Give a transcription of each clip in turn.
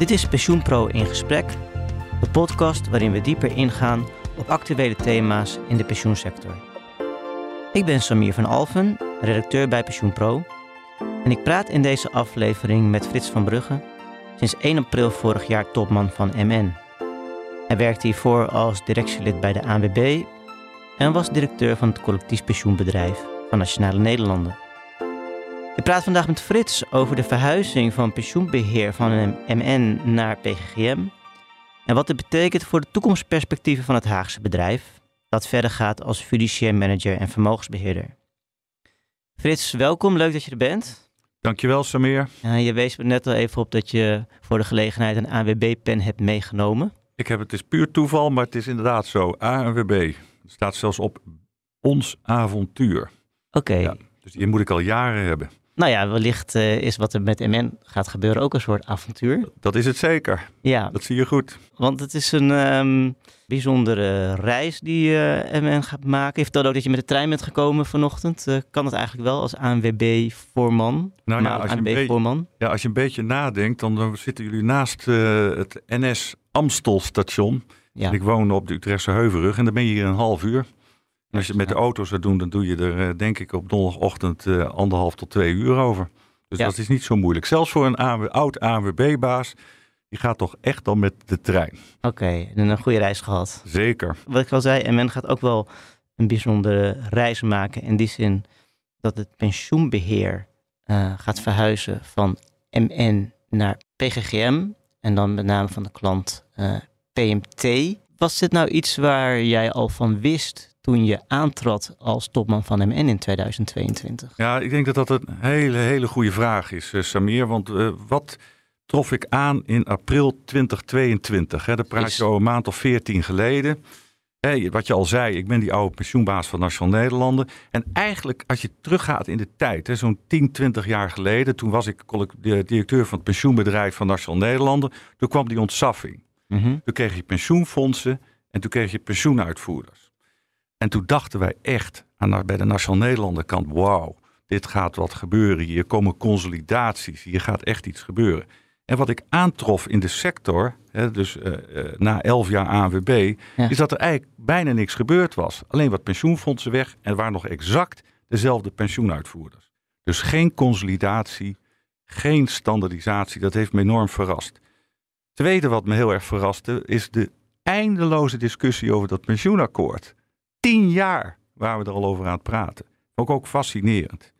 Dit is Pensioenpro in gesprek, de podcast waarin we dieper ingaan op actuele thema's in de pensioensector. Ik ben Samir van Alfen, redacteur bij Pensioenpro. En ik praat in deze aflevering met Frits van Brugge, sinds 1 april vorig jaar topman van MN. Hij werkte hiervoor als directielid bij de ANWB en was directeur van het collectief pensioenbedrijf van Nationale Nederlanden. Ik praat vandaag met Frits over de verhuizing van pensioenbeheer van MN naar PGGM en wat dit betekent voor de toekomstperspectieven van het Haagse bedrijf, dat verder gaat als fiduciair manager en vermogensbeheerder. Frits, welkom, leuk dat je er bent. Dankjewel, Samir. je wees me net al even op dat je voor de gelegenheid een ANWB-pen hebt meegenomen. Ik heb het is puur toeval, maar het is inderdaad zo. ANWB. Het staat zelfs op ons avontuur. Oké. Ja, dus die moet ik al jaren hebben. Nou ja, wellicht uh, is wat er met MN gaat gebeuren ook een soort avontuur. Dat is het zeker. Ja. Dat zie je goed. Want het is een um, bijzondere reis die uh, eh, MN gaat maken. Heeft dat ook dat je met de trein bent gekomen vanochtend? Uh, kan het eigenlijk wel als ANWB-voorman? Nou ja, als je, beetje, ja, als je een beetje nadenkt, dan, dan zitten jullie naast het NS Amstelstation. Ja. Ik woon op de Utrechtse Heuvelrug en dan ben je hier een half uur als je het met de auto zou doen, dan doe je er eh, denk ik op donderdagochtend uh, anderhalf tot twee uur over. Dus dat is niet zo moeilijk. Zelfs voor een oud ANWB-baas, die gaat toch echt al met de trein. Oké, en een goede reis gehad. Zeker. Wat ik al zei, en men gaat ook wel een bijzondere reis maken. In die zin dat het pensioenbeheer uh, gaat verhuizen van MN naar PGGM. En dan met name van de klant PMT. Was dit nou iets waar jij al van wist toen je aantrad als topman van MN in 2022? Ja, ik denk dat dat een hele, hele goede vraag is, uh, Samir. Want uh, wat trof ik aan in april 2022? Hè? Daar praat je over een maand of veertien geleden. Hey, wat je al zei, ik ben die oude pensioenbaas van Nationaal Nederlanden. En eigenlijk, als je teruggaat in de tijd, zo'n 10, 20 jaar geleden, toen was ik de directeur van het pensioenbedrijf van Nationaal Nederlanden. Toen kwam die ontsaffing. Mm Toen kreeg je pensioenfondsen en toen kreeg je pensioenuitvoerders. En toen dachten wij echt aan, bij de Nationaal Nederlander kant, wauw, dit gaat wat gebeuren. Hier komen consolidaties, hier gaat echt iets gebeuren. En wat ik aantrof in de sector, hè, dus uh, uh, na elf jaar ANWB, is dat er eigenlijk bijna niks gebeurd was. Alleen wat pensioenfondsen weg en waren nog exact dezelfde pensioenuitvoerders. Dus geen consolidatie, geen standaardisatie. Dat heeft me enorm verrast. Tweede wat me heel erg verraste is de eindeloze discussie over dat pensioenakkoord tien jaar waren we er al over aan het praten. Ook ook fascinerend.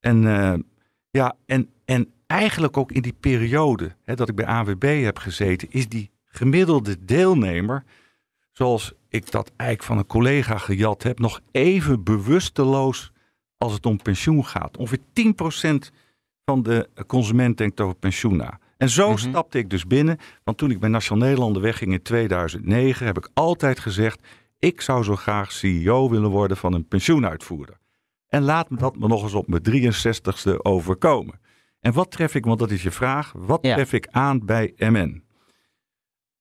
En, uh, ja, en, en eigenlijk ook in die periode hè, dat ik bij AWB heb gezeten, is die gemiddelde deelnemer, zoals ik dat eigenlijk van een collega gejat heb, nog even bewusteloos als het om pensioen gaat. Ongeveer 10% van de consument denkt over pensioen na. En zo mhm. stapte ik dus binnen, want toen ik bij Nationaal Nederlanden wegging in 2009, heb ik altijd gezegd: ik zou zo graag CEO willen worden van een pensioenuitvoerder. En laat me dat me nog eens op mijn 63ste overkomen. En wat tref ik, want dat is je vraag, wat tref ik aan bij MN?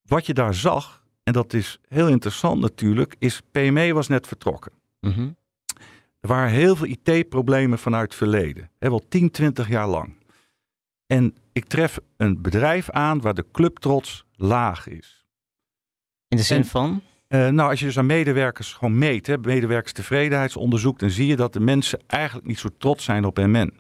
Wat je daar zag, en dat is heel interessant natuurlijk, is PME was net vertrokken. Mhm. Er waren heel veel IT-problemen vanuit het verleden. Hè, wel 10, 20 jaar lang. En ik tref een bedrijf aan waar de clubtrots laag is. In de zin van? Uh, nou, als je dus aan medewerkers gewoon meet, hè, dan zie je dat de mensen eigenlijk niet zo trots zijn op MN.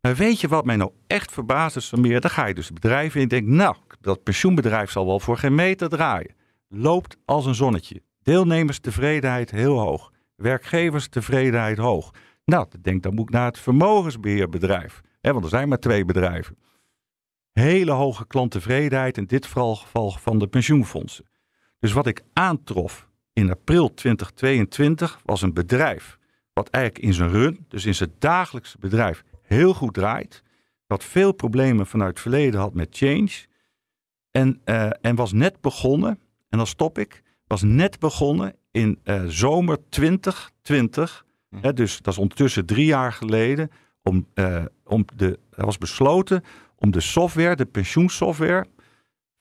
Maar weet je wat mij nou echt verbaast, Samir? Dan ga je dus bedrijven in en denk, nou, dat pensioenbedrijf zal wel voor geen meter draaien. Loopt als een zonnetje. Deelnemerstevredenheid heel hoog. Werkgeverstevredenheid hoog. Nou, ik denk, dan moet ik naar het vermogensbeheerbedrijf. Hè, want er zijn maar twee bedrijven. Hele hoge klanttevredenheid, in dit geval van de pensioenfondsen. Dus wat ik aantrof in april 2022 was een bedrijf wat eigenlijk in zijn run, dus in zijn dagelijkse bedrijf, heel goed draait. Wat veel problemen vanuit het verleden had met change. En, uh, en was net begonnen, en dan stop ik, was net begonnen in uh, zomer 2020. Hm. Hè, dus dat is ondertussen drie jaar geleden. Om, uh, om de, er was besloten om de software, de pensioensoftware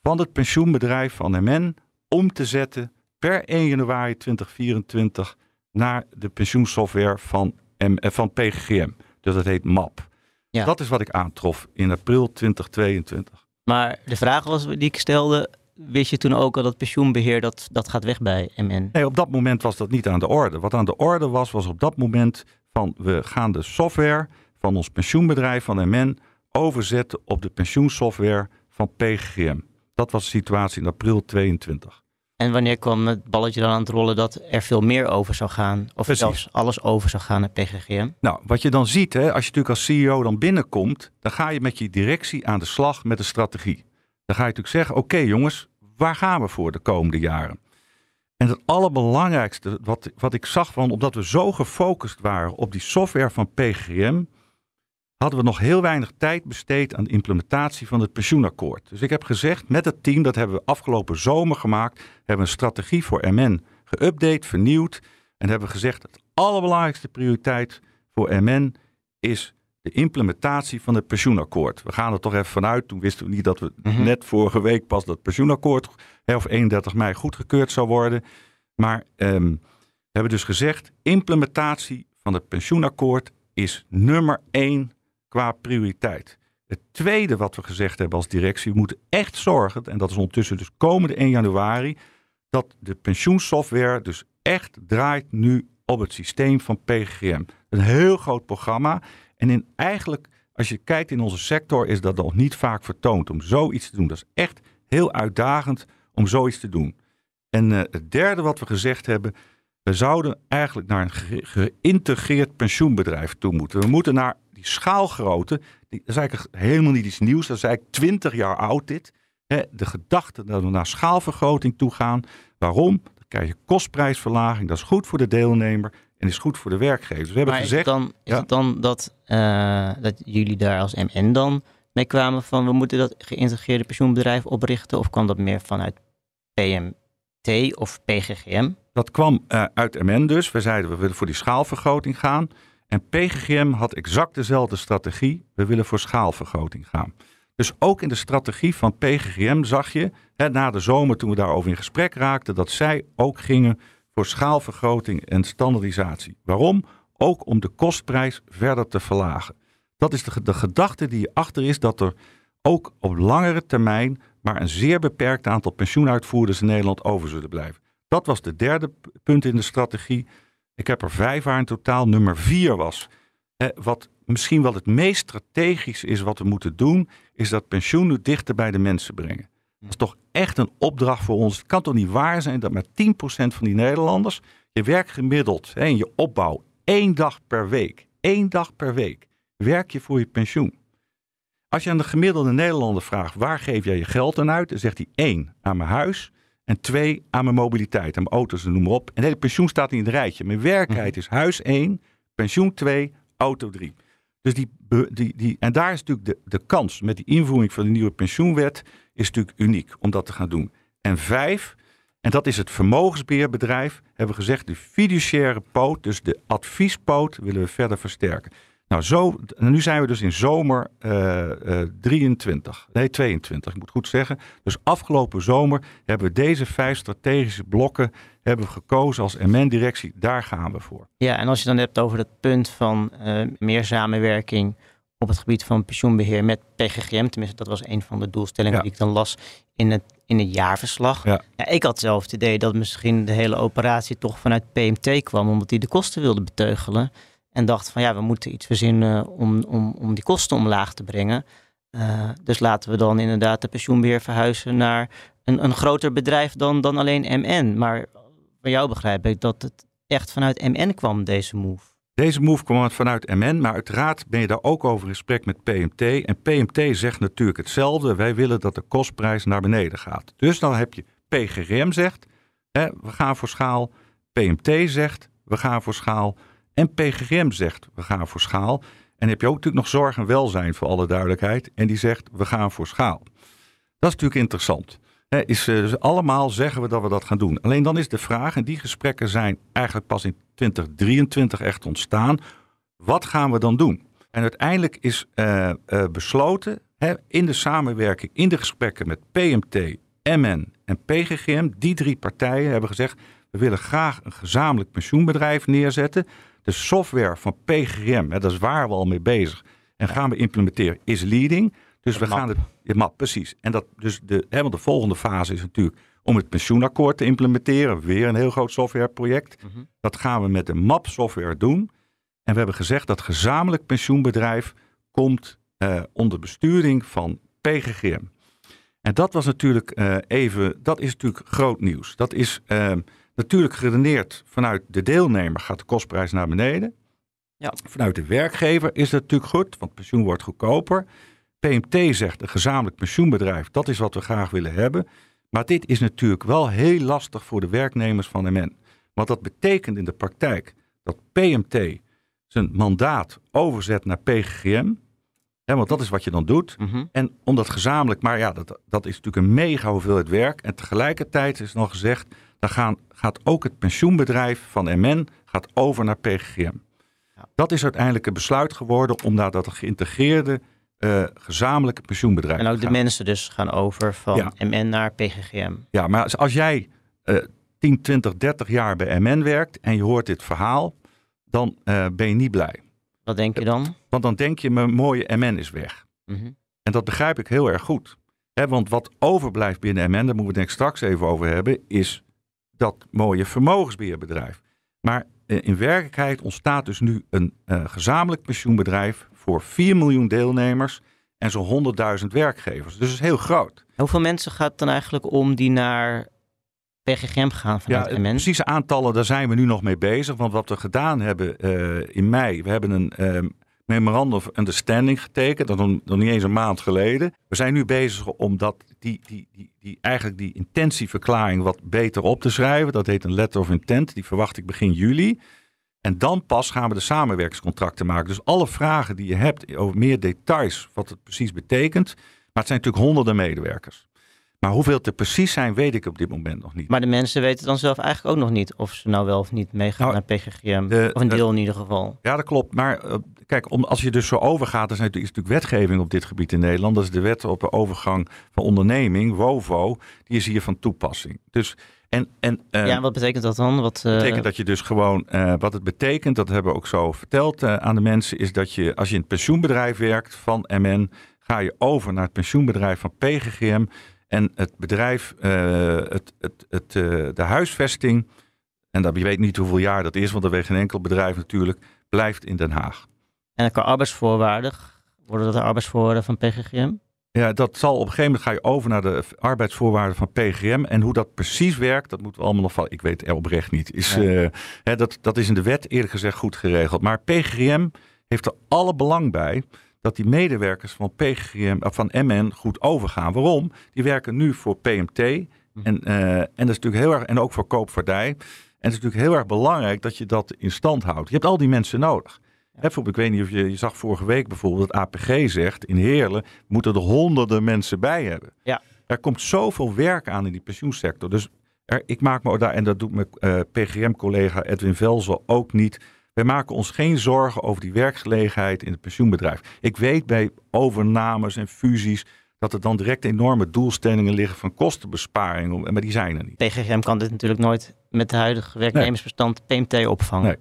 van het pensioenbedrijf van MN om te zetten per 1 januari 2024 naar de pensioensoftware van, M, van PGGM. Dus dat heet MAP. Ja. Dat is wat ik aantrof in april 2022. Maar de vraag was die ik stelde, wist je toen ook al dat pensioenbeheer dat, dat gaat weg bij MN? Nee, op dat moment was dat niet aan de orde. Wat aan de orde was, was op dat moment van we gaan de software van ons pensioenbedrijf van MN overzetten op de pensioensoftware van PGGM. Dat was de situatie in april 22. En wanneer kwam het balletje dan aan het rollen dat er veel meer over zou gaan? Of Precies. zelfs alles over zou gaan naar PGGM? Nou, wat je dan ziet, hè, als je natuurlijk als CEO dan binnenkomt, dan ga je met je directie aan de slag met een strategie. Dan ga je natuurlijk zeggen, oké jongens, waar gaan we voor de komende jaren? En het allerbelangrijkste wat, wat ik zag, van, omdat we zo gefocust waren op die software van PGM, hadden we nog heel weinig tijd besteed aan de implementatie van het pensioenakkoord. Dus ik heb gezegd, met het team, dat hebben we afgelopen zomer gemaakt, hebben we een strategie voor MN geüpdate, vernieuwd. En hebben we gezegd, het allerbelangrijkste prioriteit voor MN is de implementatie van het pensioenakkoord. We gaan er toch even vanuit. Toen wisten we niet dat we mhm. net vorige week pas dat pensioenakkoord, of 31 mei, goedgekeurd zou worden. Maar um, we hebben dus gezegd, implementatie van het pensioenakkoord is nummer één qua prioriteit. Het tweede wat we gezegd hebben als directie, we moeten echt zorgen, en dat is ondertussen dus komende 1 januari, dat de pensioensoftware dus echt draait nu op het systeem van PGM. Een heel groot programma. En in eigenlijk, als je kijkt in onze sector, is dat nog niet vaak vertoond om zoiets te doen. Dat is echt heel uitdagend om zoiets te doen. En uh, het derde wat we gezegd hebben, we zouden eigenlijk naar een geïntegreerd pensioenbedrijf toe moeten. We moeten naar schaalgrootte, die, dat is eigenlijk helemaal niet iets nieuws. Dat is eigenlijk 20 jaar oud dit. de gedachte dat we naar schaalvergroting toe gaan. Waarom? Dan krijg je kostprijsverlaging. Dat is goed voor de deelnemer en is goed voor de werkgevers. We hebben gezegd, is het dan, is het dan dat, uh, dat jullie daar als MN dan mee kwamen van we moeten dat geïntegreerde pensioenbedrijf oprichten? Of kwam dat meer vanuit PMT of PGGM? Dat kwam uh, uit MN dus. We zeiden we willen voor die schaalvergroting gaan. En PGGM had exact dezelfde strategie. We willen voor schaalvergroting gaan. Dus ook in de strategie van PGGM zag je, hè, na de zomer toen we daarover in gesprek raakten, dat zij ook gingen voor schaalvergroting en standaardisatie. Waarom? Ook om de kostprijs verder te verlagen. Dat is de, de gedachte die achter is dat er ook op langere termijn maar een zeer beperkt aantal pensioenuitvoerders in Nederland over zullen blijven. Dat was de derde punt in de strategie. Ik heb er vijf waar in totaal. Nummer vier was. wat misschien wel het meest strategisch is wat we moeten doen, is dat pensioen nu dichter bij de mensen brengen. Dat is toch echt een opdracht voor ons. Het kan toch niet waar zijn dat met 10% van die Nederlanders je werk gemiddeld hè, in je opbouw één dag per week, één dag per week, werk je voor je pensioen. Als je aan de gemiddelde Nederlander vraagt waar geef jij je geld aan uit, dan zegt hij één aan mijn huis, en twee, aan mijn mobiliteit, aan mijn auto's noem maar op. En het hele pensioen staat niet in het rijtje. Mijn werkelijkheid mhm. is huis 1, pensioen 2, auto 3. Dus die, die, die, en daar is natuurlijk de, de kans met die invoering van de nieuwe pensioenwet is natuurlijk uniek om dat te gaan doen. En vijf, en dat is het vermogensbeheerbedrijf, hebben we gezegd, de fiduciaire poot, dus de adviespoot, willen we verder versterken. Nou, zo, nu zijn we dus in zomer uh, uh, 23, nee 22, ik moet goed zeggen. Dus afgelopen zomer hebben we deze vijf strategische blokken hebben we gekozen als MN-directie. Daar gaan we voor. Ja, en als je dan hebt over het punt van uh, meer samenwerking op het gebied van pensioenbeheer met PGGM, tenminste dat was een van de doelstellingen die ik dan las in het, in het jaarverslag. Ja. ja. ik had zelf het idee dat misschien de hele operatie toch vanuit PMT kwam, omdat die de kosten wilde beteugelen. En dacht van ja, we moeten iets verzinnen om, om, om die kosten omlaag te brengen. Uh, dus laten we dan inderdaad de pensioenbeheer verhuizen naar een, een groter bedrijf dan, dan alleen MN. Maar van jou begrijp ik dat het echt vanuit MN kwam, deze move. Deze move kwam vanuit MN, maar uiteraard ben je daar ook over in gesprek met PMT. En PMT zegt natuurlijk hetzelfde. Wij willen dat de kostprijs naar beneden gaat. Dus dan heb je PGRM zegt, hè, we gaan voor schaal. PMT zegt, we gaan voor schaal. En PGM zegt, we gaan voor schaal. En heb je ook natuurlijk nog zorg en welzijn voor alle duidelijkheid. En die zegt, we gaan voor schaal. Dat is natuurlijk interessant. is, uh, dus allemaal zeggen we dat we dat gaan doen. Alleen dan is de vraag, en die gesprekken zijn eigenlijk pas in 2023 echt ontstaan. Wat gaan we dan doen? En uiteindelijk is uh, uh, besloten in de samenwerking, in de gesprekken met PMT, MN en PGGM, die drie partijen hebben gezegd: we willen graag een gezamenlijk pensioenbedrijf neerzetten. De software van PGGM, hè, dat is waar we al mee bezig, en gaan we implementeren, is leading. Dus we gaan het, ja, map, precies. En dat, dus de, hè, want de volgende fase is natuurlijk om het pensioenakkoord te implementeren. Weer een heel groot softwareproject. Mm Dat gaan we met de MAP software doen. En we hebben gezegd dat gezamenlijk pensioenbedrijf komt uh, onder besturing van PGGM. En dat was natuurlijk uh, even, dat is natuurlijk groot nieuws. Dat is uh, natuurlijk geredeneerd vanuit de deelnemer gaat de kostprijs naar beneden. Ja. Vanuit de werkgever is dat natuurlijk goed, want pensioen wordt goedkoper. PMT zegt een gezamenlijk pensioenbedrijf, dat is wat we graag willen hebben. Maar dit is natuurlijk wel heel lastig voor de werknemers van MN. Want dat betekent in de praktijk dat PMT zijn mandaat overzet naar PGGM. Hè, want dat is wat je dan doet. Mm En omdat gezamenlijk, maar ja, dat, dat is natuurlijk een mega hoeveelheid werk. En tegelijkertijd is nog gezegd, dan gaan, gaat ook het pensioenbedrijf van MN gaat over naar PGGM. Ja. Dat is uiteindelijk een besluit geworden om naar dat geïntegreerde uh, gezamenlijke pensioenbedrijf En ook de mensen dus gaan over van MN naar PGGM. Ja, maar als, als jij uh, 10, 20, 30 jaar bij MN werkt en je hoort dit verhaal, dan uh, ben je niet blij. Wat denk je dan? Want dan denk je, mijn mooie MN is weg. Mm -hmm. En dat begrijp ik heel erg goed. He, want wat overblijft binnen MN, daar moeten we denk ik straks even over hebben, is dat mooie vermogensbeheerbedrijf. Maar uh, in werkelijkheid ontstaat dus nu een uh, gezamenlijk pensioenbedrijf voor 4 miljoen deelnemers en zo'n 100.000 werkgevers. Dus het is heel groot. Hoeveel mensen gaat het dan eigenlijk om die naar PGGM gaan vanuit ja, Precieze aantallen, daar zijn we nu nog mee bezig. Want wat we gedaan hebben uh, in mei, we hebben een uh, memorandum of understanding getekend. Dat nog, niet eens een maand geleden. We zijn nu bezig om dat, die, die, die, die, eigenlijk die intentieverklaring wat beter op te schrijven. Dat heet een letter of intent. Die verwacht ik begin juli. En dan pas gaan we de samenwerkingscontracten maken. Dus alle vragen die je hebt over meer details, wat het precies betekent. Maar het zijn natuurlijk honderden medewerkers. Maar hoeveel het er precies zijn, weet ik op dit moment nog niet. Maar de mensen weten dan zelf eigenlijk ook nog niet of ze nou wel of niet meegaan nou, naar PGGM. De, of een deel in ieder geval. Ja, dat klopt. Maar uh, kijk, om, als je dus zo overgaat, er is natuurlijk wetgeving op dit gebied in Nederland. Dat is de wet op de overgang van onderneming, WOVO. Die is hier van toepassing. Dus en, en, uh, ja, wat betekent dat dan? Wat uh... betekent dat je dus gewoon, uh, wat het betekent, dat hebben we ook zo verteld aan de mensen, is dat je als je in het pensioenbedrijf werkt van MN, ga je over naar het pensioenbedrijf van PGGM. En het bedrijf, het, het, het, de huisvesting, en dat, je weet niet hoeveel jaar dat is, want dat weet geen enkel bedrijf natuurlijk, blijft in Den Haag. En qua arbeidsvoorwaarden, worden dat de arbeidsvoorwaarden van PGGM? Ja, dat zal op een gegeven moment ga je over naar de arbeidsvoorwaarden van PGM. En hoe dat precies werkt, dat moeten we allemaal nog van. Ik weet het oprecht niet. Is, uh, hè, dat, dat is in de wet eerlijk gezegd goed geregeld. Maar PGM heeft er alle belang bij dat die medewerkers van PGM, van MN goed overgaan. Waarom? Die werken nu voor PMT. Hm. En, uh, en dat is natuurlijk heel erg, en ook voor koopvaardij. En het is natuurlijk heel erg belangrijk dat je dat in stand houdt. Je hebt al die mensen nodig. Bijvoorbeeld, ik weet niet of je, je zag vorige week bijvoorbeeld dat APG zegt in Heerlen moeten er honderden mensen bij hebben. Ja. Er komt zoveel werk aan in die pensioensector. Dus er, ik maak me daar, en dat doet mijn uh, PGM-collega Edwin Velzel ook niet. Wij maken ons geen zorgen over die werkgelegenheid in het pensioenbedrijf. Ik weet bij overnames en fusies dat er dan direct enorme doelstellingen liggen van kostenbesparing, maar die zijn er niet. PGM kan dit natuurlijk nooit met de huidige werknemersbestand PMT opvangen.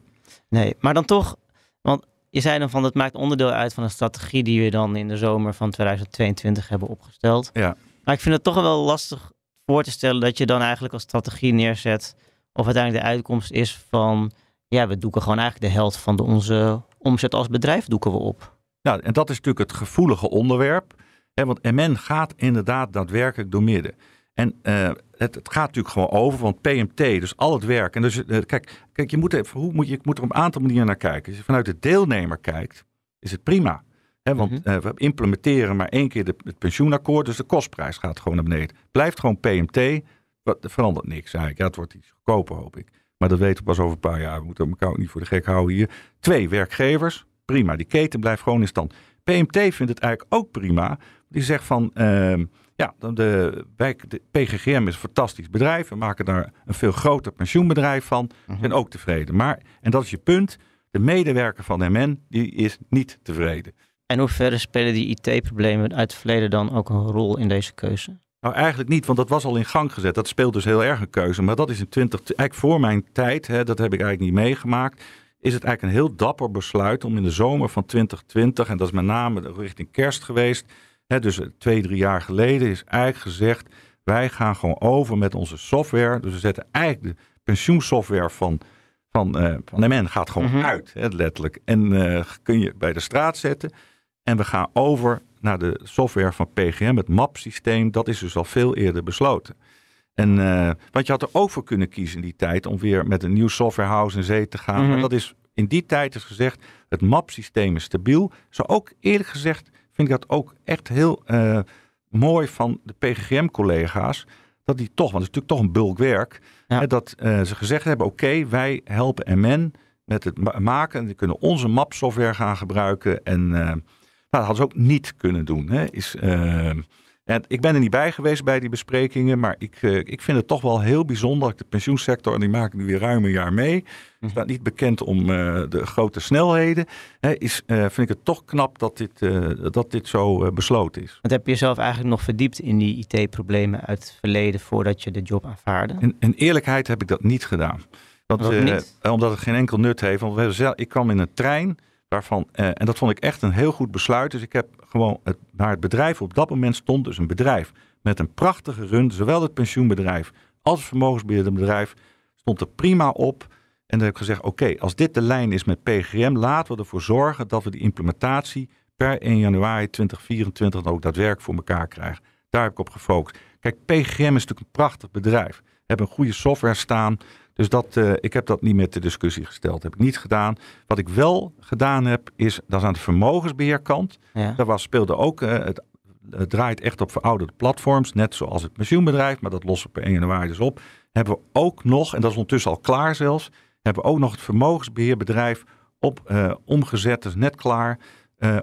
Nee. nee, maar dan toch want je zei dan van dat maakt onderdeel uit van een strategie die we dan in de zomer van 2022 hebben opgesteld. Ja. Maar ik vind het toch wel lastig voor te stellen dat je dan eigenlijk als strategie neerzet. Of uiteindelijk de uitkomst is van ja, we doeken gewoon eigenlijk de helft van de, onze omzet als bedrijf doeken we op. Ja, en dat is natuurlijk het gevoelige onderwerp. Hè, want MN gaat inderdaad daadwerkelijk door midden. En uh, het, het, gaat natuurlijk gewoon over, want PMT, dus al het werk. En dus, uh, kijk, kijk je, moet even, hoe moet je, moet er op een aantal manieren naar kijken. Als je vanuit de deelnemer kijkt, is het prima. He, want mm -hmm. uh, we implementeren maar één keer de, het pensioenakkoord, dus de kostprijs gaat gewoon naar beneden. Blijft gewoon PMT, wat, er verandert niks eigenlijk. Ja, het wordt iets goedkoper, hoop ik. Maar dat weten we pas over een paar jaar. We moeten elkaar ook niet voor de gek houden hier. Twee werkgevers, prima. Die keten blijft gewoon in stand. PMT vindt het eigenlijk ook prima. Die zegt van, uh, Ja, de, de PGGM is een fantastisch bedrijf. We maken daar een veel groter pensioenbedrijf van. Mhm. En ook tevreden. Maar, en dat is je punt, de medewerker van MN die is niet tevreden. En hoe verder spelen die IT-problemen uit het verleden dan ook een rol in deze keuze? Nou, eigenlijk niet, want dat was al in gang gezet. Dat speelt dus heel erg een keuze. Maar dat is in 20, eigenlijk voor mijn tijd, hè, dat heb ik eigenlijk niet meegemaakt. Is het eigenlijk een heel dapper besluit om in de zomer van 2020, en dat is met name richting kerst geweest, hè, dus twee, drie jaar geleden, is eigenlijk gezegd: wij gaan gewoon over met onze software. Dus we zetten eigenlijk de pensioensoftware van, van, eh, van MN gaat gewoon Mhm. uit, hè, letterlijk. En eh, kun je bij de straat zetten. En we gaan over naar de software van PGM, het MAP-systeem. Dat is dus al veel eerder besloten. En, eh, want je had er ook voor kunnen kiezen in die tijd om weer met een nieuw softwarehouse in zee te gaan. Mhm. Maar dat is in die tijd is gezegd, het MAP-systeem is stabiel. Zo ook eerlijk gezegd vind ik dat ook echt heel eh, mooi van de PGM-collega's. Dat die toch, want het is natuurlijk toch een bulkwerk. Ja. Hè, dat eh, ze gezegd hebben, oké, wij helpen MN met het ma- maken. En die kunnen onze MAP-software gaan gebruiken. En nou, dat hadden ze ook niet kunnen doen. Hè. Is, en ik ben er niet bij geweest bij die besprekingen, maar ik, eh, ik vind het toch wel heel bijzonder. dat De pensioensector, en die maak ik nu weer ruim een jaar mee, Mhm. staat niet bekend om eh, de grote snelheden. Hè, is, eh, vind ik het toch knap dat dit, dat dit zo besloten is. Want heb je jezelf eigenlijk nog verdiept in die IT-problemen uit het verleden voordat je de job aanvaarde? In, in eerlijkheid heb ik dat niet gedaan. Niet? omdat het geen enkel nut heeft. Want we zelf, ik kwam in een trein waarvan, eh, en dat vond ik echt een heel goed besluit. Dus ik heb gewoon, waar het bedrijf op dat moment stond, dus een bedrijf met een prachtige run, zowel het pensioenbedrijf als het vermogensbeheerderbedrijf, stond er prima op. En dan heb ik gezegd, oké, als dit de lijn is met PGM, laten we ervoor zorgen dat we die implementatie per 1 januari 2024 dan ook daadwerkelijk voor elkaar krijgen. Daar heb ik op gefocust. Kijk, PGM is natuurlijk een prachtig bedrijf. We hebben een goede software staan. Dus dat, eh, ik heb dat niet meer ter discussie gesteld. heb ik niet gedaan. Wat ik wel gedaan heb, is dat is aan de vermogensbeheerkant. Ja. Daar was, speelde ook, eh, het, het draait echt op verouderde platforms. Net zoals het pensioenbedrijf, maar dat lossen we per 1 januari dus op. Hebben we ook nog, en dat is ondertussen al klaar zelfs, hebben we ook nog het vermogensbeheerbedrijf op, eh, omgezet, dus net klaar,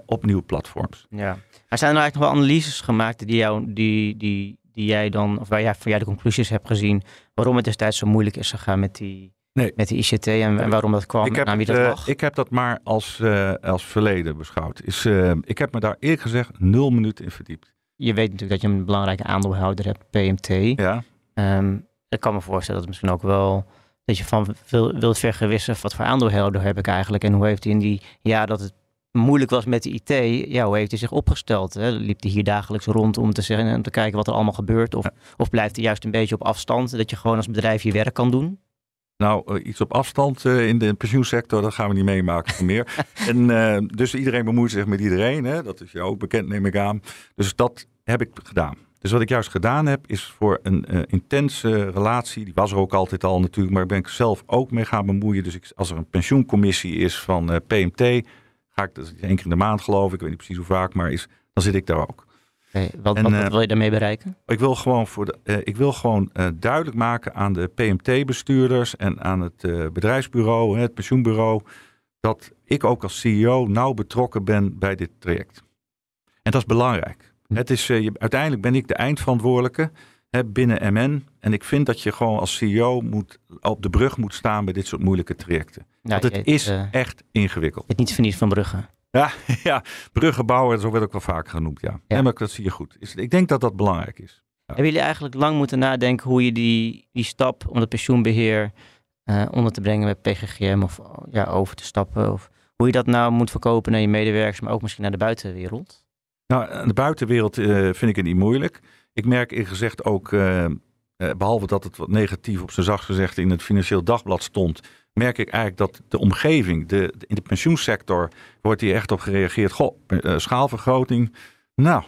op nieuwe platforms. Ja. Maar zijn er eigenlijk nog wel analyses gemaakt die, jou, die, die, die jij dan, of waar jij, van jij de conclusies hebt gezien, waarom het destijds zo moeilijk is gegaan met die, Nee. met die ICT en, en waarom dat kwam, ik, heb wie dat lag? ik heb dat maar als, eh, als verleden beschouwd. Is, eh, ik heb me daar eerlijk gezegd nul minuten in verdiept. Je weet natuurlijk dat je een belangrijke aandeelhouder hebt, PMT. Ja, Ehm, ik kan me voorstellen dat het misschien ook wel dat je van wil, wilt vergewissen wat voor aandeelhouder heb ik eigenlijk en hoe heeft hij in die jaar dat het moeilijk was met de IT, ja, hoe heeft hij zich opgesteld? Hè? Liep hij hier dagelijks rond om te zeggen om te kijken wat er allemaal gebeurt? Of, of blijft hij juist een beetje op afstand, dat je gewoon als bedrijf je werk kan doen? Nou, eh, iets op afstand eh, in de pensioensector, dat gaan we niet meemaken meer. en, eh, dus iedereen bemoeit zich met iedereen. Hè? Dat is jou ook bekend, neem ik aan. Dus dat heb ik gedaan. Dus wat ik juist gedaan heb, is voor een eh, intense relatie. Die was er ook altijd al natuurlijk, maar ben ik zelf ook mee gaan bemoeien. Dus ik, als er een pensioencommissie is van eh, PMT, ga ik, is één keer in de maand geloof ik, ik weet niet precies hoe vaak, maar is, dan zit ik daar ook. Wat, En, wat, eh, wat wil je daarmee bereiken? Ik wil gewoon, voor de, eh, ik wil gewoon eh, duidelijk maken aan de PMT-bestuurders en aan het bedrijfsbureau, het pensioenbureau, dat ik ook als CEO nauw betrokken ben bij dit traject. En dat is belangrijk. Hm. Het is, je, uiteindelijk ben ik de eindverantwoordelijke hè, binnen MN. En ik vind dat je gewoon als CEO moet, op de brug moet staan bij dit soort moeilijke trajecten. Nou, Want je het is eh, echt ingewikkeld. het niet verniet van Brugge. Ja, ja, bruggen bouwen, zo werd ook wel vaker genoemd. Ja. Maar dat zie je goed. Ik denk dat dat belangrijk is. Hebben jullie eigenlijk lang moeten nadenken hoe je die, die stap om het pensioenbeheer eh, onder te brengen met PGGM of ja, over te stappen? Of hoe je dat nou moet verkopen naar je medewerkers, maar ook misschien naar de buitenwereld? Nou, de buitenwereld eh, vind ik het niet moeilijk. Ik merk eerlijk gezegd ook, eh, eh, behalve dat het wat negatief op zijn zacht gezegd in het Financieel Dagblad stond, merk ik eigenlijk dat de omgeving, de, de- in de pensioensector, wordt hier echt op gereageerd. Goh, eh, schaalvergroting. Nou,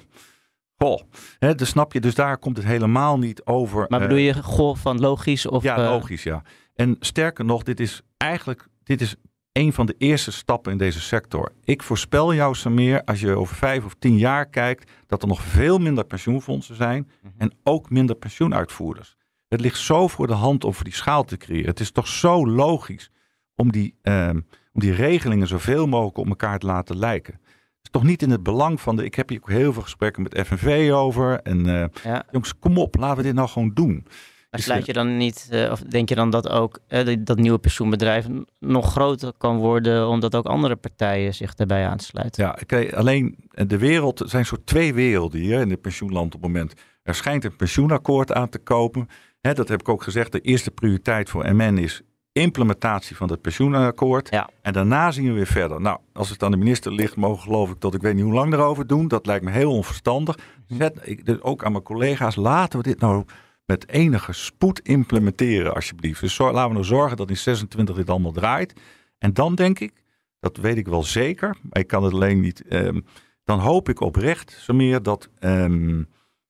goh. Hè, dus snap je, dus daar komt het helemaal niet over. Maar bedoel je goh van logisch? Of, ja, logisch, ja. En sterker nog, dit is eigenlijk dit is een van de eerste stappen in deze sector. Ik voorspel jou, Samir, als je over vijf of tien jaar kijkt, dat er nog veel minder pensioenfondsen zijn Mhm. en ook minder pensioenuitvoerders. Het ligt zo voor de hand om voor die schaal te creëren. Het is toch zo logisch om die, ehm, om die regelingen zoveel mogelijk op elkaar te laten lijken. Het is toch niet in het belang van de... Ik heb hier ook heel veel gesprekken met FNV over. En uh, ja. jongens, kom op, laten we dit nou gewoon doen. Maar sluit je dan niet, uh, of denk je dan dat ook uh, dat nieuwe pensioenbedrijf nog groter kan worden, omdat ook andere partijen zich daarbij aansluiten? Ja, alleen de wereld, er zijn soort twee werelden hier in het pensioenland op het moment. Er schijnt een pensioenakkoord aan te kopen. Dat heb ik ook gezegd. De eerste prioriteit voor MN is implementatie van het pensioenakkoord. Ja. En daarna zien we weer verder. Nou, als het aan de minister ligt, mogen geloof ik tot ik weet niet hoe lang erover doen. Dat lijkt me heel onverstandig. Mhm. Zet, ik, dus ook aan mijn collega's, laten we dit nou met enige spoed implementeren, alsjeblieft. Dus laten we nou zorgen dat in 26 dit allemaal draait. En dan denk ik, dat weet ik wel zeker, maar ik kan het alleen niet. Ehm, dan hoop ik oprecht, zo meer, dat, ehm,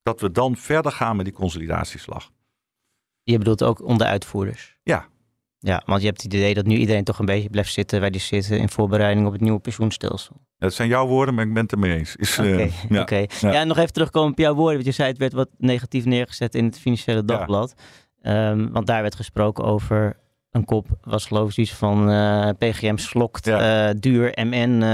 dat we dan verder gaan met die consolidatieslag. Je bedoelt ook onder uitvoerders? Ja, ja, want je hebt het idee dat nu iedereen toch een beetje blijft zitten waar die zitten in voorbereiding op het nieuwe pensioenstelsel. Dat zijn jouw woorden, maar ik ben het ermee eens. Oké, uh, ja. ja. nog even terugkomen op jouw woorden. Want je zei het werd wat negatief neergezet in het Financiële Dagblad. Ja. Um, want daar werd gesproken over een kop, was geloof ik iets van uh, eh, PGM slokt uh, duur MN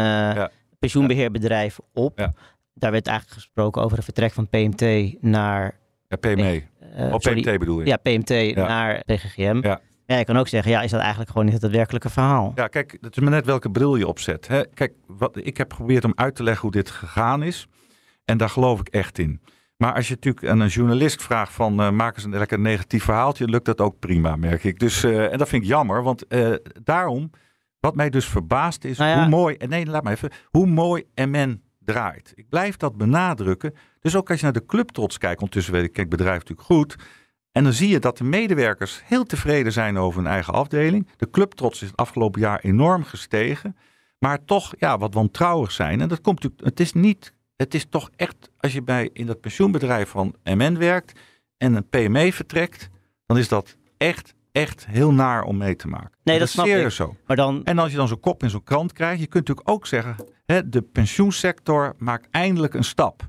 pensioenbeheerbedrijf op. Daar werd eigenlijk gesproken over het vertrek van PMT naar... Ja, PME. Uh, of PMT bedoel je? Ja, PMT naar PGGM. Ja. Ja, je kan ook zeggen, ja, is dat eigenlijk gewoon niet het daadwerkelijke verhaal? Ja, kijk, het is maar net welke bril je opzet. Hè? Kijk, wat, ik heb geprobeerd om uit te leggen hoe dit gegaan is. En daar geloof ik echt in. Maar als je natuurlijk aan een journalist vraagt van uh, maak eens een lekker negatief verhaaltje, lukt dat ook prima, merk ik. Dus, uh, en dat vind ik jammer, want uh, daarom, wat mij dus verbaast is nou ja. hoe mooi, nee, laat maar even, hoe mooi MN draait. Ik blijf dat benadrukken. Dus ook als je naar de club trots kijkt, ondertussen weet ik, kijk, bedrijf natuurlijk goed. En dan zie je dat de medewerkers heel tevreden zijn over hun eigen afdeling. De clubtrots is het afgelopen jaar enorm gestegen. Maar toch ja, wat wantrouwig zijn. En dat komt natuurlijk, het is niet, het is toch echt, als je bij in dat pensioenbedrijf van MN werkt en een PME vertrekt, dan is dat echt, echt heel naar om mee te maken. Nee, dat, dat snap ik. Zo. Maar dan... En als je dan zo'n kop in zo'n krant krijgt, je kunt natuurlijk ook zeggen, hè, de pensioensector maakt eindelijk een stap.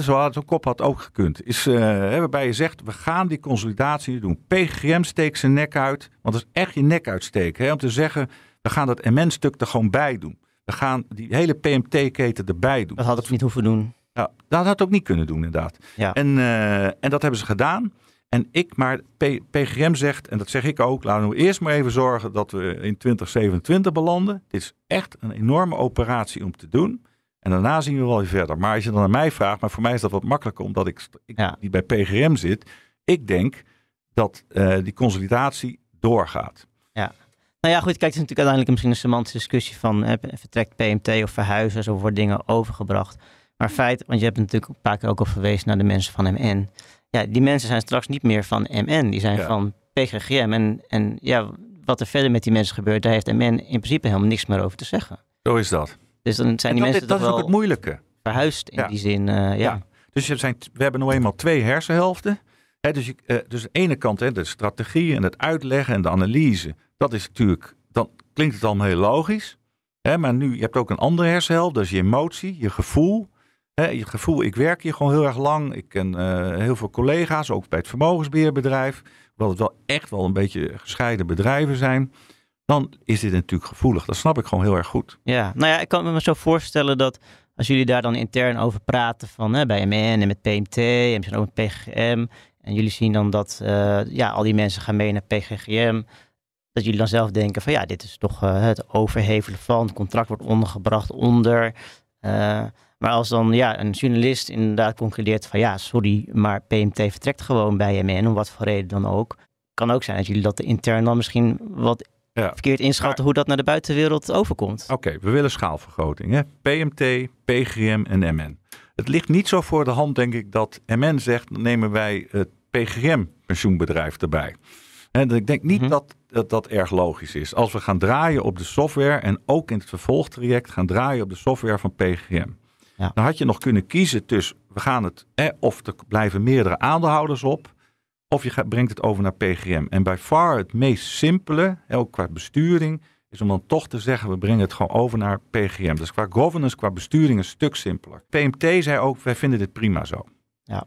Zo had zo'n kop had ook gekund. Is, uh, waarbij je zegt, we gaan die consolidatie doen. PGM steekt zijn nek uit. Want dat is echt je nek uitsteken. Hè, om te zeggen, we gaan dat MN-stuk er gewoon bij doen. We gaan die hele PMT-keten erbij doen. Dat had het niet hoeven doen. Ja, dat had ook niet kunnen doen, inderdaad. Ja. En, uh, en dat hebben ze gedaan. En ik, maar P PGM zegt, en dat zeg ik ook, laten we eerst maar even zorgen dat we in 2027 belanden. Dit is echt een enorme operatie om te doen. En daarna zien we wel weer verder. Maar als je dan aan mij vraagt, maar voor mij is dat wat makkelijker omdat ik, ik ja. bij PGM zit. Ik denk dat uh, die consolidatie doorgaat. Ja. Nou ja, goed, kijk, het is natuurlijk uiteindelijk misschien een semantische discussie van hè, vertrekt PMT of verhuizen, zo worden dingen overgebracht. Maar feit, want je hebt natuurlijk een paar keer ook al verwezen naar de mensen van MN. Ja, die mensen zijn straks niet meer van MN, die zijn ja. van PGGM. En, en ja, wat er verder met die mensen gebeurt, daar heeft MN in principe helemaal niks meer over te zeggen. Zo is dat. Dus dan zijn die dat, mensen dat is ook het moeilijke. Verhuisd in die zin, uh, ja. Dus je zijn, we hebben nou eenmaal twee hersenhelften. Hè, dus, je, uh, dus aan de ene kant hè, de strategie en het uitleggen en de analyse. Dat is natuurlijk, dan klinkt het allemaal heel logisch. Hè, maar nu, je hebt ook een andere hersenhelft. Dat is je emotie, je gevoel. Je gevoel, ik werk hier gewoon heel erg lang. Ik ken uh, heel veel collega's, ook bij het vermogensbeheerbedrijf. Hoewel het wel echt wel een beetje gescheiden bedrijven zijn dan is dit natuurlijk gevoelig. Dat snap ik gewoon heel erg goed. Ja, nou ja, ik kan me zo voorstellen dat als jullie daar dan intern over praten van hè, bij MN en met PMT en misschien ook met PGM. En jullie zien dan dat uh, ja, al die mensen gaan mee naar PGGM. Dat jullie dan zelf denken van ja, dit is toch uh, het overhevelen van. Het contract wordt ondergebracht onder. Uh, maar als dan ja, een journalist inderdaad concludeert van ja, sorry, maar PMT vertrekt gewoon bij MN, om wat voor reden dan ook. Kan ook zijn dat jullie dat intern dan misschien wat ja. verkeerd inschatten hoe dat naar de buitenwereld overkomt. Oké, we willen schaalvergroting. Hè? PMT, PGM en MN. Het ligt niet zo voor de hand, denk ik, dat MN zegt: dan nemen wij het PGM-pensioenbedrijf erbij. En ik denk niet mhm. dat, dat, dat erg logisch is. Als we gaan draaien op de software en ook in het vervolgtraject gaan draaien op de software van PGM. Ja. Dan had je nog kunnen kiezen tussen, we gaan het, eh, of er blijven meerdere aandeelhouders op. Of je brengt het over naar PGM. En bij far het meest simpele, ook qua besturing, is om dan toch te zeggen, we brengen het gewoon over naar PGM. Dus qua governance, qua besturing een stuk simpeler. PMT zei ook, wij vinden dit prima zo. Ja.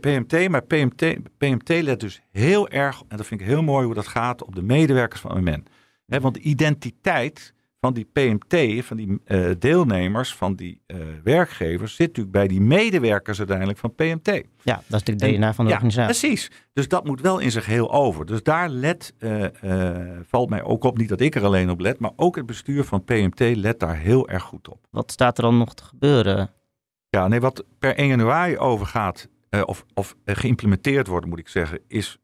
PMT, maar PMT, PMT let dus heel erg, en dat vind ik heel mooi hoe dat gaat, op de medewerkers van MN. want de identiteit van die PMT, van die uh, deelnemers, van die uh, werkgevers, zit natuurlijk bij die medewerkers uiteindelijk van PMT. Ja, dat is de DNA van de ja, organisatie. Precies. Dus dat moet wel in zich heel over. Dus daar let, uh, valt mij ook op, niet dat ik er alleen op let, maar ook het bestuur van PMT let daar heel erg goed op. Wat staat er dan nog te gebeuren? Ja, nee, wat per 1 januari overgaat, of, of geïmplementeerd wordt, moet ik zeggen, is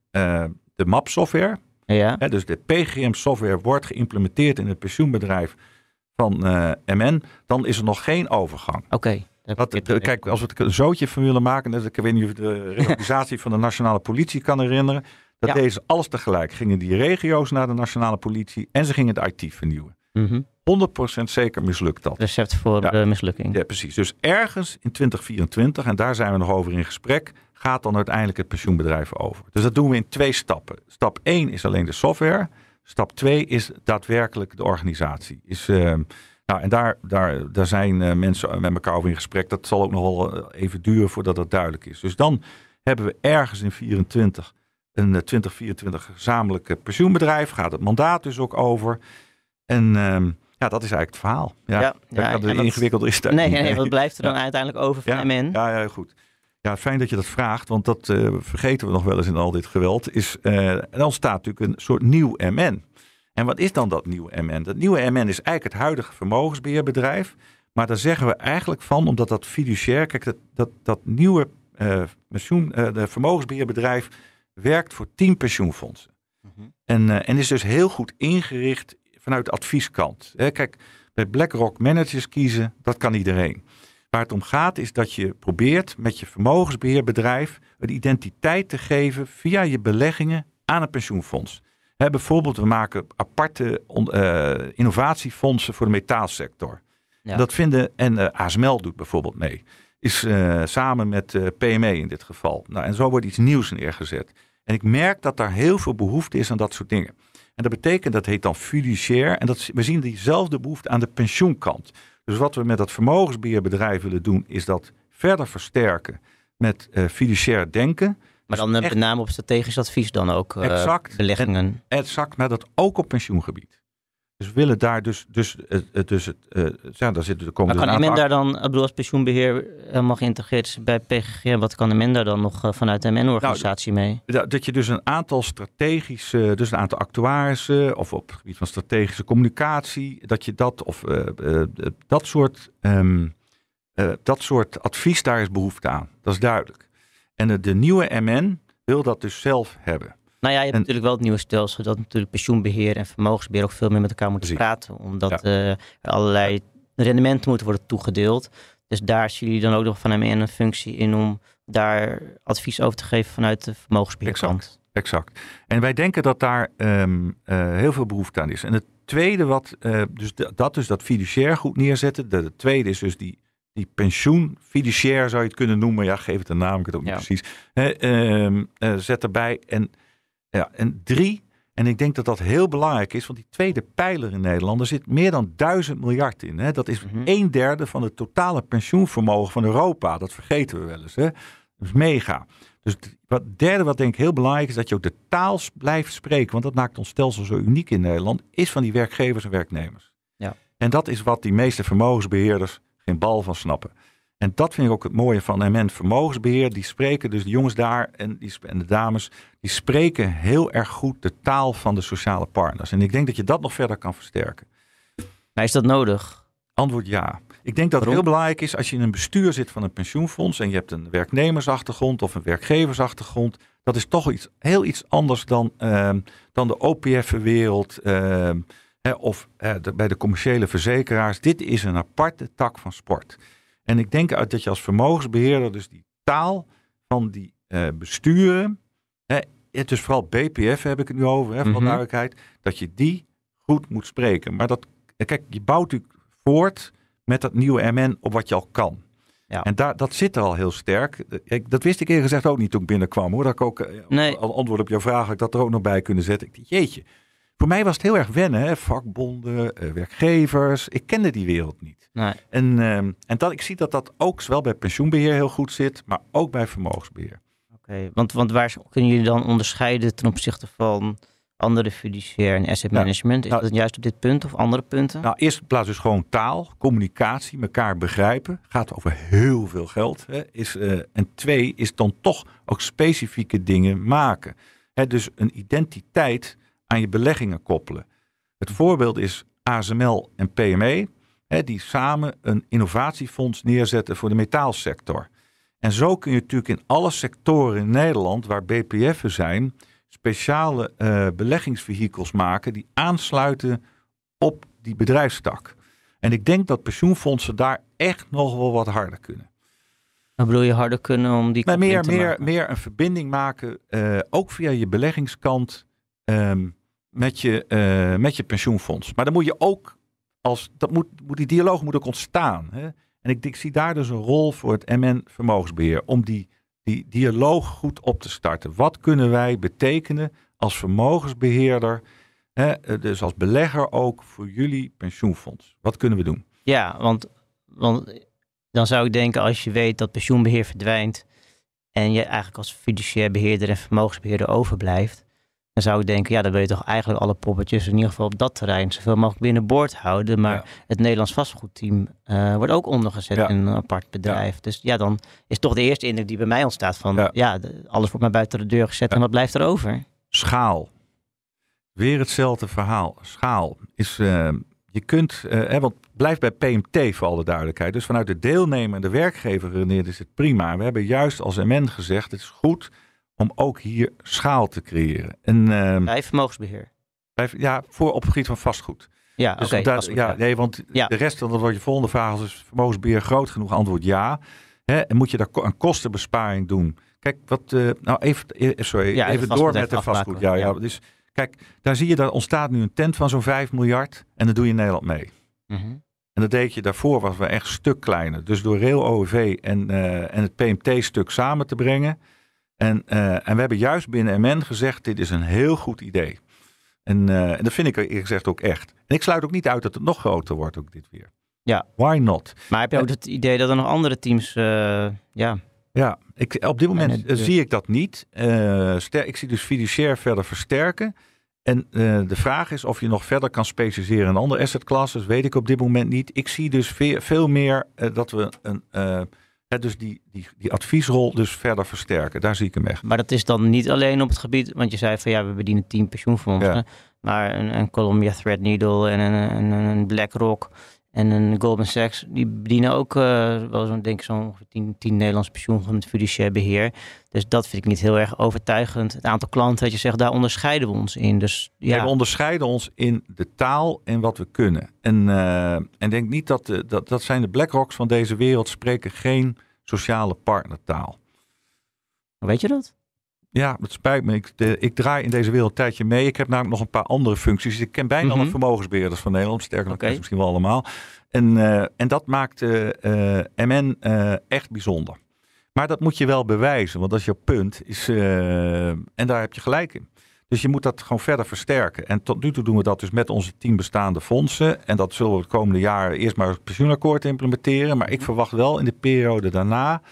de MAP-software. Ja. dus de PGM-software wordt geïmplementeerd in het pensioenbedrijf van uh, MN, dan is er nog geen overgang. Oké. Okay. Kijk, als we het een zootje van willen maken, dus ik weet niet of je de reorganisatie van de nationale politie kan herinneren. Dat ja. deden ze alles tegelijk. Gingen die regio's naar de nationale politie en ze gingen het IT vernieuwen. Mm -hmm. 100% zeker mislukt dat. Recept voor ja. de mislukking. Ja, precies. Dus ergens in 2024, en daar zijn we nog over in gesprek, gaat dan uiteindelijk het pensioenbedrijf over. Dus dat doen we in twee stappen. Stap 1 is alleen de software. Stap 2 is daadwerkelijk de organisatie. Is, uh, nou, en daar, daar, daar zijn uh, mensen met elkaar over in gesprek. Dat zal ook nog wel even duren voordat dat duidelijk is. Dus dan hebben we ergens in 24 een 2024 gezamenlijk pensioenbedrijf. Gaat het mandaat dus ook over. En uh, ja, dat is eigenlijk het verhaal. Ja, ja, ja, dat ingewikkelder is dat nee, nee, wat blijft er dan uiteindelijk over van ja, MN? Ja, ja, goed. Ja, fijn dat je dat vraagt, want dat uh, vergeten we nog wel eens in al dit geweld. Is, uh, dan staat natuurlijk een soort nieuw MN. En wat is dan dat nieuwe MN? Dat nieuwe MN is eigenlijk het huidige vermogensbeheerbedrijf. Maar daar zeggen we eigenlijk van, omdat dat fiduciair, kijk, dat, dat, dat nieuwe uh, pensioen, de vermogensbeheerbedrijf werkt voor tien pensioenfondsen. -hmm. en, en is dus heel goed ingericht vanuit de advieskant. Hè, kijk, bij BlackRock managers kiezen, dat kan iedereen. Waar het om gaat is dat je probeert met je vermogensbeheerbedrijf een identiteit te geven via je beleggingen aan een pensioenfonds. He, bijvoorbeeld, we maken aparte uh, innovatiefondsen voor de metaalsector. Ja. Dat vinden, en uh, ASML doet bijvoorbeeld mee. Is uh, samen met PME in dit geval. Nou, en zo wordt iets nieuws neergezet. En ik merk dat daar heel veel behoefte is aan dat soort dingen. En dat betekent, dat heet dan fiduciair. En dat, we zien diezelfde behoefte aan de pensioenkant. Dus wat we met dat vermogensbeheerbedrijf willen doen, is dat verder versterken met uh, fiduciair denken. Maar dan dus met name op strategisch advies dan ook uh, exact, beleggingen. En, exact, maar dat ook op pensioengebied. Dus willen daar dus, dus, dus het, ja, daar zitten de komende. Maar kan daar dan, ik bedoel, als pensioenbeheer helemaal geïnteresseerd is bij PGG, wat kan de men daar dan nog vanuit de MN-organisatie nou, mee? Dat, je dus een aantal strategische, dus een aantal actuarissen of op het gebied van strategische communicatie, dat je dat of dat soort, um, dat soort advies, daar is behoefte aan. Dat is duidelijk. En de nieuwe MN wil dat dus zelf hebben. Nou ja, je hebt en, natuurlijk wel het nieuwe stelsel dat natuurlijk pensioenbeheer en vermogensbeheer ook veel meer met elkaar moeten precies. praten. Omdat ja. uh, er allerlei rendementen moeten worden toegedeeld. Dus daar zien jullie dan ook nog van MN een functie in om daar advies over te geven vanuit de vermogensbeheerkant. Exact, exact. En wij denken dat daar um, uh, heel veel behoefte aan is. En het tweede wat, uh, dus dat dus dat fiduciair goed neerzetten. De, de tweede is dus die die pensioen, fiduciair zou je het kunnen noemen. Ja, geef het een naam, ik het ook Ja. niet precies. Uh, uh, zet erbij. En, ja, en drie, en ik denk dat dat heel belangrijk is, want die tweede pijler in Nederland, er zit meer dan duizend miljard in. Hè. Dat is Mhm. een derde van het totale pensioenvermogen van Europa. Dat vergeten we wel eens. Hè. Dat is mega. Dus het wat, derde wat denk ik heel belangrijk is, dat je ook de taal blijft spreken. Want dat maakt ons stelsel zo uniek in Nederland, is van die werkgevers en werknemers. Ja. En dat is wat die meeste vermogensbeheerders geen bal van snappen. En dat vind ik ook het mooie van MN Vermogensbeheer. Die spreken, dus de jongens daar en, die, en de dames, die spreken heel erg goed de taal van de sociale partners. En ik denk dat je dat nog verder kan versterken. Maar is dat nodig? Antwoord ja. Ik denk dat het heel belangrijk is als je in een bestuur zit van een pensioenfonds en je hebt een werknemersachtergrond of een werkgeversachtergrond. Dat is toch iets, heel iets anders dan, ehm, dan de OPF-wereld ehm, of de- bij de commerciële verzekeraars. Dit is een aparte tak van sport. En ik denk uit dat je als vermogensbeheerder dus die taal van die eh, besturen, hè, het is vooral BPF heb ik het nu over, hè, voor Mhm. duidelijkheid, dat je die goed moet spreken. Maar dat, kijk, je bouwt natuurlijk voort met dat nieuwe MN op wat je al kan. Ja. En daar, dat zit er al heel sterk. Ik, dat wist ik eerlijk gezegd ook niet toen ik binnenkwam. Hoor. Dat ik ook eh, Nee. al antwoord op jouw vraag had ik dat er ook nog bij kunnen zetten. Ik dacht, jeetje. Voor mij was het heel erg wennen. Hè? Vakbonden, eh, werkgevers. Ik kende die wereld niet. Nee. En, ehm, en dat, ik zie dat dat ook zowel bij pensioenbeheer heel goed zit, maar ook bij vermogensbeheer. Oké, want, want waar kunnen jullie dan onderscheiden ten opzichte van andere fiduciair en asset management? Is nou, dat juist op dit punt of andere punten? Nou, eerst plaats dus gewoon taal, communicatie, elkaar begrijpen. Gaat over heel veel geld. Hè, is, uh, en twee is dan toch ook specifieke dingen maken. Hè, dus een identiteit aan je beleggingen koppelen. Het voorbeeld is ASML en PME, hè, die samen een innovatiefonds neerzetten voor de metaalsector. En zo kun je natuurlijk in alle sectoren in Nederland waar BPF'en zijn, speciale uh, beleggingsvehikels maken die aansluiten op die bedrijfstak. En ik denk dat pensioenfondsen daar echt nog wel wat harder kunnen. Dan bedoel je harder kunnen om die. Maar meer, meer, meer een verbinding maken, uh, ook via je beleggingskant, um, met, je, uh, met je pensioenfonds. Maar dan moet je ook, als, dat moet, moet die dialoog moet ook ontstaan. Hè? En ik, ik zie daar dus een rol voor het MN vermogensbeheer om die, die dialoog goed op te starten. Wat kunnen wij betekenen als vermogensbeheerder, hè, dus als belegger ook voor jullie pensioenfonds? Wat kunnen we doen? Ja, want, want dan zou ik denken als je weet dat pensioenbeheer verdwijnt en je eigenlijk als fiduciair beheerder en vermogensbeheerder overblijft, dan zou ik denken, ja, dan wil je toch eigenlijk alle poppetjes in ieder geval op dat terrein zoveel mogelijk binnenboord houden. Maar het Nederlands vastgoedteam uh, wordt ook ondergezet in een apart bedrijf. Dus ja, dan is toch de eerste indruk die bij mij ontstaat van, ja, alles wordt maar buiten de deur gezet en wat blijft er over? Schaal. Weer hetzelfde verhaal. Schaal is, uh, je kunt, uh, want blijft bij PMT voor alle duidelijkheid. Dus vanuit de deelnemer en de werkgever redeneert is het prima. We hebben juist als MN gezegd, het is goed om ook hier schaal te creëren. En, uh, bij vermogensbeheer? Bij, ja, voor op het gebied van vastgoed. Ja, dus. Okay, ja, nee, want ja. de rest, dat wordt je volgende vraag is vermogensbeheer groot genoeg? Antwoord ja. Hè, en moet je daar een kostenbesparing doen? Kijk, wat, uh, nou even, eh, sorry, ja, even door met de vastgoed. Ja, ja, Dus kijk, daar zie je, dat ontstaat nu een tent van zo'n 5 miljard en dat doe je in Nederland mee. Mm -hmm. En dat deed je daarvoor, was we echt een stuk kleiner. Dus door Rail OEV en, uh, en het PMT-stuk samen te brengen, en, uh, en we hebben juist binnen MN gezegd, dit is een heel goed idee. En, uh, en dat vind ik eerlijk gezegd ook echt. En ik sluit ook niet uit dat het nog groter wordt, ook dit weer. Ja. Why not? Maar heb je ook en, het idee dat er nog andere teams, uh, ja... Ja, ik, op dit moment zie ik dat niet. Ster, ik zie dus fiduciair verder versterken. En de vraag is of je nog verder kan specialiseren in andere asset classes, weet ik op dit moment niet. Ik zie dus veel, veel meer dat we een dus die, die, die adviesrol dus verder versterken. Daar zie ik hem echt. Maar dat is dan niet alleen op het gebied, want je zei van ja, we bedienen tien pensioenfondsen. Ja. Maar een, een Columbia Threadneedle en een, een, een BlackRock en een Goldman Sachs, die bedienen ook uh, wel zo'n, denk ik, zo'n tien, tien Nederlands pensioenfondsen met fiduciair beheer. Dus dat vind ik niet heel erg overtuigend. Het aantal klanten, dat je zegt, daar onderscheiden we ons in. Dus, ja. ja we onderscheiden ons in de taal en wat we kunnen. En, uh, en denk niet dat, de, dat, dat zijn de BlackRocks van deze wereld spreken geen sociale partnertaal. Weet je dat? Ja, het spijt me. Ik, de, ik, draai in deze wereld een tijdje mee. Ik heb namelijk nog een paar andere functies. Ik ken bijna mm -hmm. alle vermogensbeheerders van Nederland. Sterker nog, okay. misschien wel allemaal. En, uh, en dat maakt uh, uh, MN echt bijzonder. Maar dat moet je wel bewijzen, want dat is jouw punt. Is, en daar heb je gelijk in. Dus je moet dat gewoon verder versterken. En tot nu toe doen we dat dus met onze tien bestaande fondsen. En dat zullen we het komende jaar eerst maar het pensioenakkoord implementeren. Maar ik verwacht wel in de periode daarna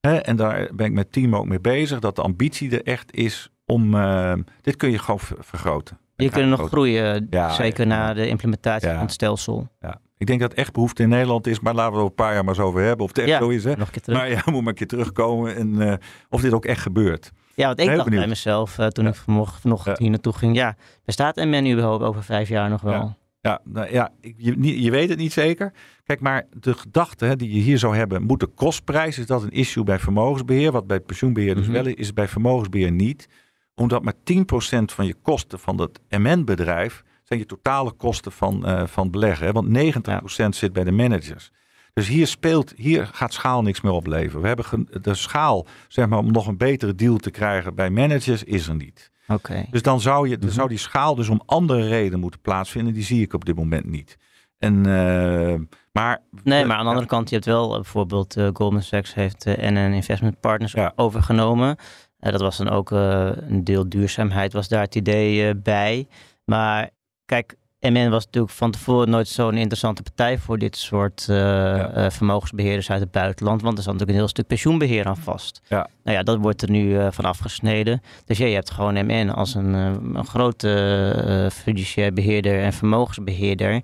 Hè, en daar ben ik met team ook mee bezig. Dat de ambitie er echt is om. Uh, dit kun je gewoon vergroten. Je kunt nog groeien, ja, zeker ja, na de implementatie ja. van het stelsel. Ja. Ik denk dat echt behoefte in Nederland is, maar laten we er een paar jaar maar eens over hebben. Of het echt zo is. Hè? Een maar ja, moet maar een keer terugkomen en uh, of dit ook echt gebeurt. Ja, want ik dacht benieuwd. bij mezelf uh, toen ik vanochtend hier naartoe ging. Ja, bestaat MN überhaupt over vijf jaar nog wel? Ja, nou, ja je, je, weet het niet zeker. Kijk, maar de gedachte hè, die je hier zou hebben, moet de kostprijs, is dat een issue bij vermogensbeheer? Wat bij pensioenbeheer dus mm -hmm. wel is, is bij vermogensbeheer niet. Omdat maar 10% van je kosten van dat MN-bedrijf zijn je totale kosten van, uh, van beleggen. Hè? Want 90% ja. zit bij de managers. Dus hier speelt, hier gaat schaal niks meer opleveren. We hebben de schaal, zeg maar, om nog een betere deal te krijgen bij managers, is er niet. Okay. Dus dan zou, je, dan zou die schaal dus om andere redenen moeten plaatsvinden. Die zie ik op dit moment niet. En, uh, maar, nee, maar aan de andere kant, je hebt wel bijvoorbeeld uh, Goldman Sachs heeft uh, en een investment partners ja. overgenomen. dat was dan ook een deel duurzaamheid, was daar het idee bij. Maar kijk, MN was natuurlijk van tevoren nooit zo'n interessante partij voor dit soort uh, vermogensbeheerders uit het buitenland. Want er zat natuurlijk een heel stuk pensioenbeheer aan vast. Ja. Nou ja, dat wordt er nu uh, van afgesneden. Dus ja, je hebt gewoon MN als een, een grote fiduciair beheerder en vermogensbeheerder.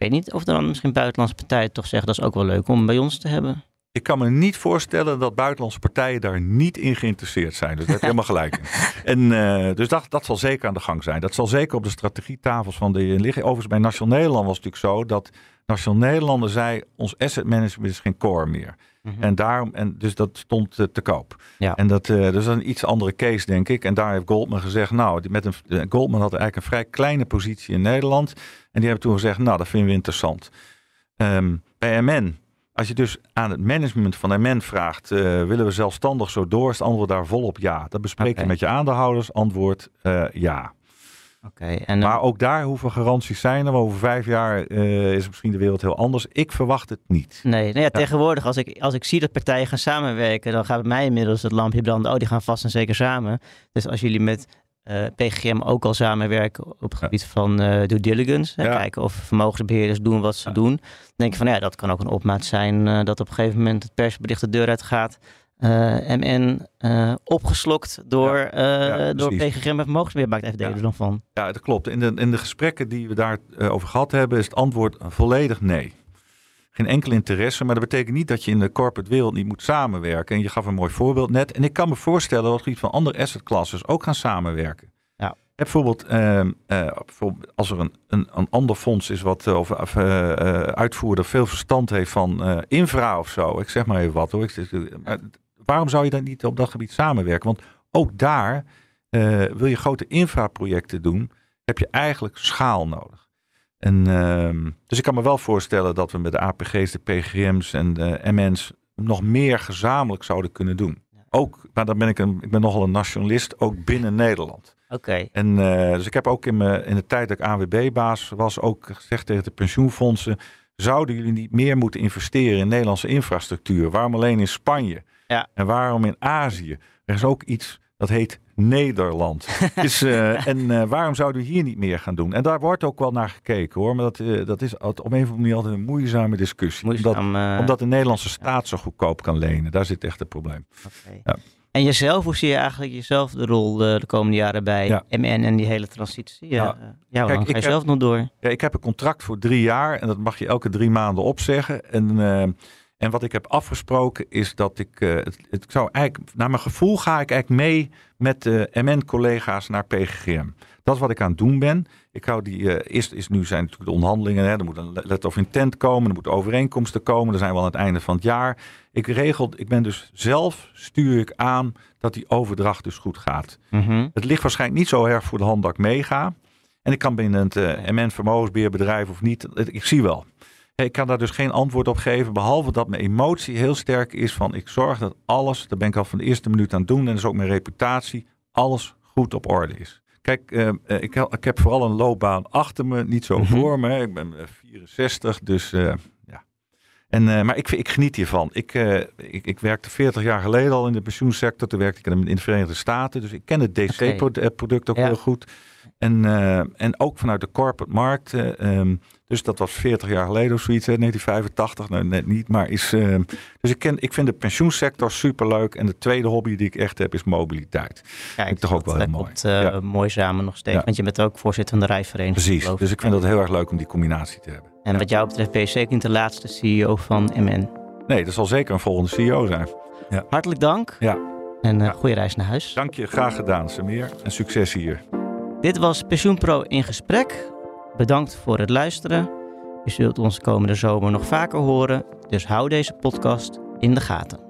Ik weet niet of er dan misschien buitenlandse partijen toch zeggen dat is ook wel leuk om bij ons te hebben. Ik kan me niet voorstellen dat buitenlandse partijen daar niet in geïnteresseerd zijn. Dus daar heb je helemaal gelijk in. En, uh, dus dat, dat zal zeker aan de gang zijn. Dat zal zeker op de strategietafels van de liggen. Overigens bij Nationaal Nederland was het natuurlijk zo dat Nationaal Nederlanden zei... ons asset management is geen core meer. Mm -hmm. En daarom, en dus dat stond uh, te koop. Ja. En dat, uh, dus dat is een iets andere case, denk ik. En daar heeft Goldman gezegd, nou, met een, Goldman had eigenlijk een vrij kleine positie in Nederland. En die hebben toen gezegd, nou, dat vinden we interessant. Um, bij MN als je dus aan het management van MN vraagt, uh, willen we zelfstandig zo door? Is het antwoord daar volop ja. Dat bespreek je met je aandeelhouders. Antwoord ja. Okay, en, maar ook daar, hoeveel garanties zijn er? Over vijf jaar uh, is misschien de wereld heel anders. Ik verwacht het niet. Nee, nou ja, ja. tegenwoordig als ik, als ik zie dat partijen gaan samenwerken, dan gaat bij mij inmiddels het lampje branden. Oh, die gaan vast en zeker samen. Dus als jullie met uh, PGM ook al samenwerken op het gebied ja. van uh, due diligence. Ja. Kijken of vermogensbeheerders doen wat ze ja. doen. Dan denk ik van ja, dat kan ook een opmaat zijn uh, dat op een gegeven moment het persbericht de deur uitgaat. MN opgeslokt door, door PGM en vermogensbeheer maakt even delen dan van. Ja, dat klopt. In de, in de gesprekken die we daarover over gehad hebben is het antwoord volledig nee. Geen enkel interesse, maar dat betekent niet dat je in de corporate wereld niet moet samenwerken. En je gaf een mooi voorbeeld net. En ik kan me voorstellen dat op het gebied van andere asset classes ook gaan samenwerken. Ja. Bijvoorbeeld, uh, bijvoorbeeld als er een, een, een ander fonds is wat of, of uh, uitvoerder veel verstand heeft van infra of zo. Ik zeg maar even wat hoor. Ik, waarom zou je dan niet op dat gebied samenwerken? Want ook daar wil je grote infraprojecten doen, heb je eigenlijk schaal nodig. En, uh, dus ik kan me wel voorstellen dat we met de APG's, de PGM's en de MN's nog meer gezamenlijk zouden kunnen doen. Ook, maar dan ben ik een, ik ben nogal een nationalist, ook binnen Nederland. Oké. Okay. En uh, dus ik heb ook in, in de tijd dat ik AWB-baas was, ook gezegd tegen de pensioenfondsen, zouden jullie niet meer moeten investeren in Nederlandse infrastructuur? Waarom alleen in Spanje? Ja. En waarom in Azië? Er is ook iets dat heet Nederland. dus, uh, en uh, waarom zouden we hier niet meer gaan doen? En daar wordt ook wel naar gekeken hoor. Maar dat, uh, dat is op een of andere manier altijd een moeizame discussie. Moeizaam, omdat, omdat, de Nederlandse staat zo goedkoop kan lenen. Daar zit echt het probleem. Okay. Ja. En jezelf, hoe zie je eigenlijk jezelf de rol de, de komende jaren bij Ja. MN en die hele transitie? Ja, Ja. Kijk, ga je zelf nog door? Ja, ik heb een contract voor drie jaar en dat mag je elke drie maanden opzeggen. En, eh, en wat ik heb afgesproken is dat ik, eh, het, het zou eigenlijk, naar mijn gevoel ga ik eigenlijk mee met de MN-collega's naar PGGM. Dat is wat ik aan het doen ben. Ik hou die, eh, eerst is nu zijn natuurlijk de onderhandelingen, hè, er moet een letter of intent komen, er moeten overeenkomsten komen, daar zijn we aan het einde van het jaar. Ik regel, ik ben dus zelf, stuur ik aan dat die overdracht dus goed gaat. Mhm. Het ligt waarschijnlijk niet zo erg voor de hand dat ik meega. En ik kan binnen het eh, MN vermogensbeheerbedrijf of niet, ik zie wel. Ik kan daar dus geen antwoord op geven, behalve dat mijn emotie heel sterk is van ik zorg dat alles, daar ben ik al van de eerste minuut aan het doen en dat is ook mijn reputatie, alles goed op orde is. Kijk, eh, eh, ik, ik heb vooral een loopbaan achter me, niet zo Mhm. voor me. Ik ben eh, 64, dus eh, ja. En, eh, maar ik, ik geniet hiervan. Ik, eh, ik, ik werkte 40 jaar geleden al in de pensioensector. Toen werkte ik in de, Verenigde Staten. Dus ik ken het DC-product ook Ja. heel goed. En, eh, en ook vanuit de corporate markt. eh, ehm, dus dat was 40 jaar geleden of zoiets, hè, 1985. Nou, net niet, maar is... ehm, dus ik, ken, ik vind de pensioensector superleuk. En de tweede hobby die ik echt heb is mobiliteit. Kijk, toch ook wel heel mooi. komt eh, Ja. mooi samen nog steeds. Ja. Want je bent ook voorzitter van de rijvereniging. Precies. Dus ik vind dat heel erg leuk om die combinatie te hebben. En wat jou betreft ben je zeker niet de laatste CEO van MN. Nee, dat zal zeker een volgende CEO zijn. Hartelijk dank. Ja. En Ja. goede reis naar huis. Dank je, graag gedaan Samir. En succes hier. Dit was PensioenPro in gesprek. Bedankt voor het luisteren. U zult ons komende zomer nog vaker horen. Dus hou deze podcast in de gaten.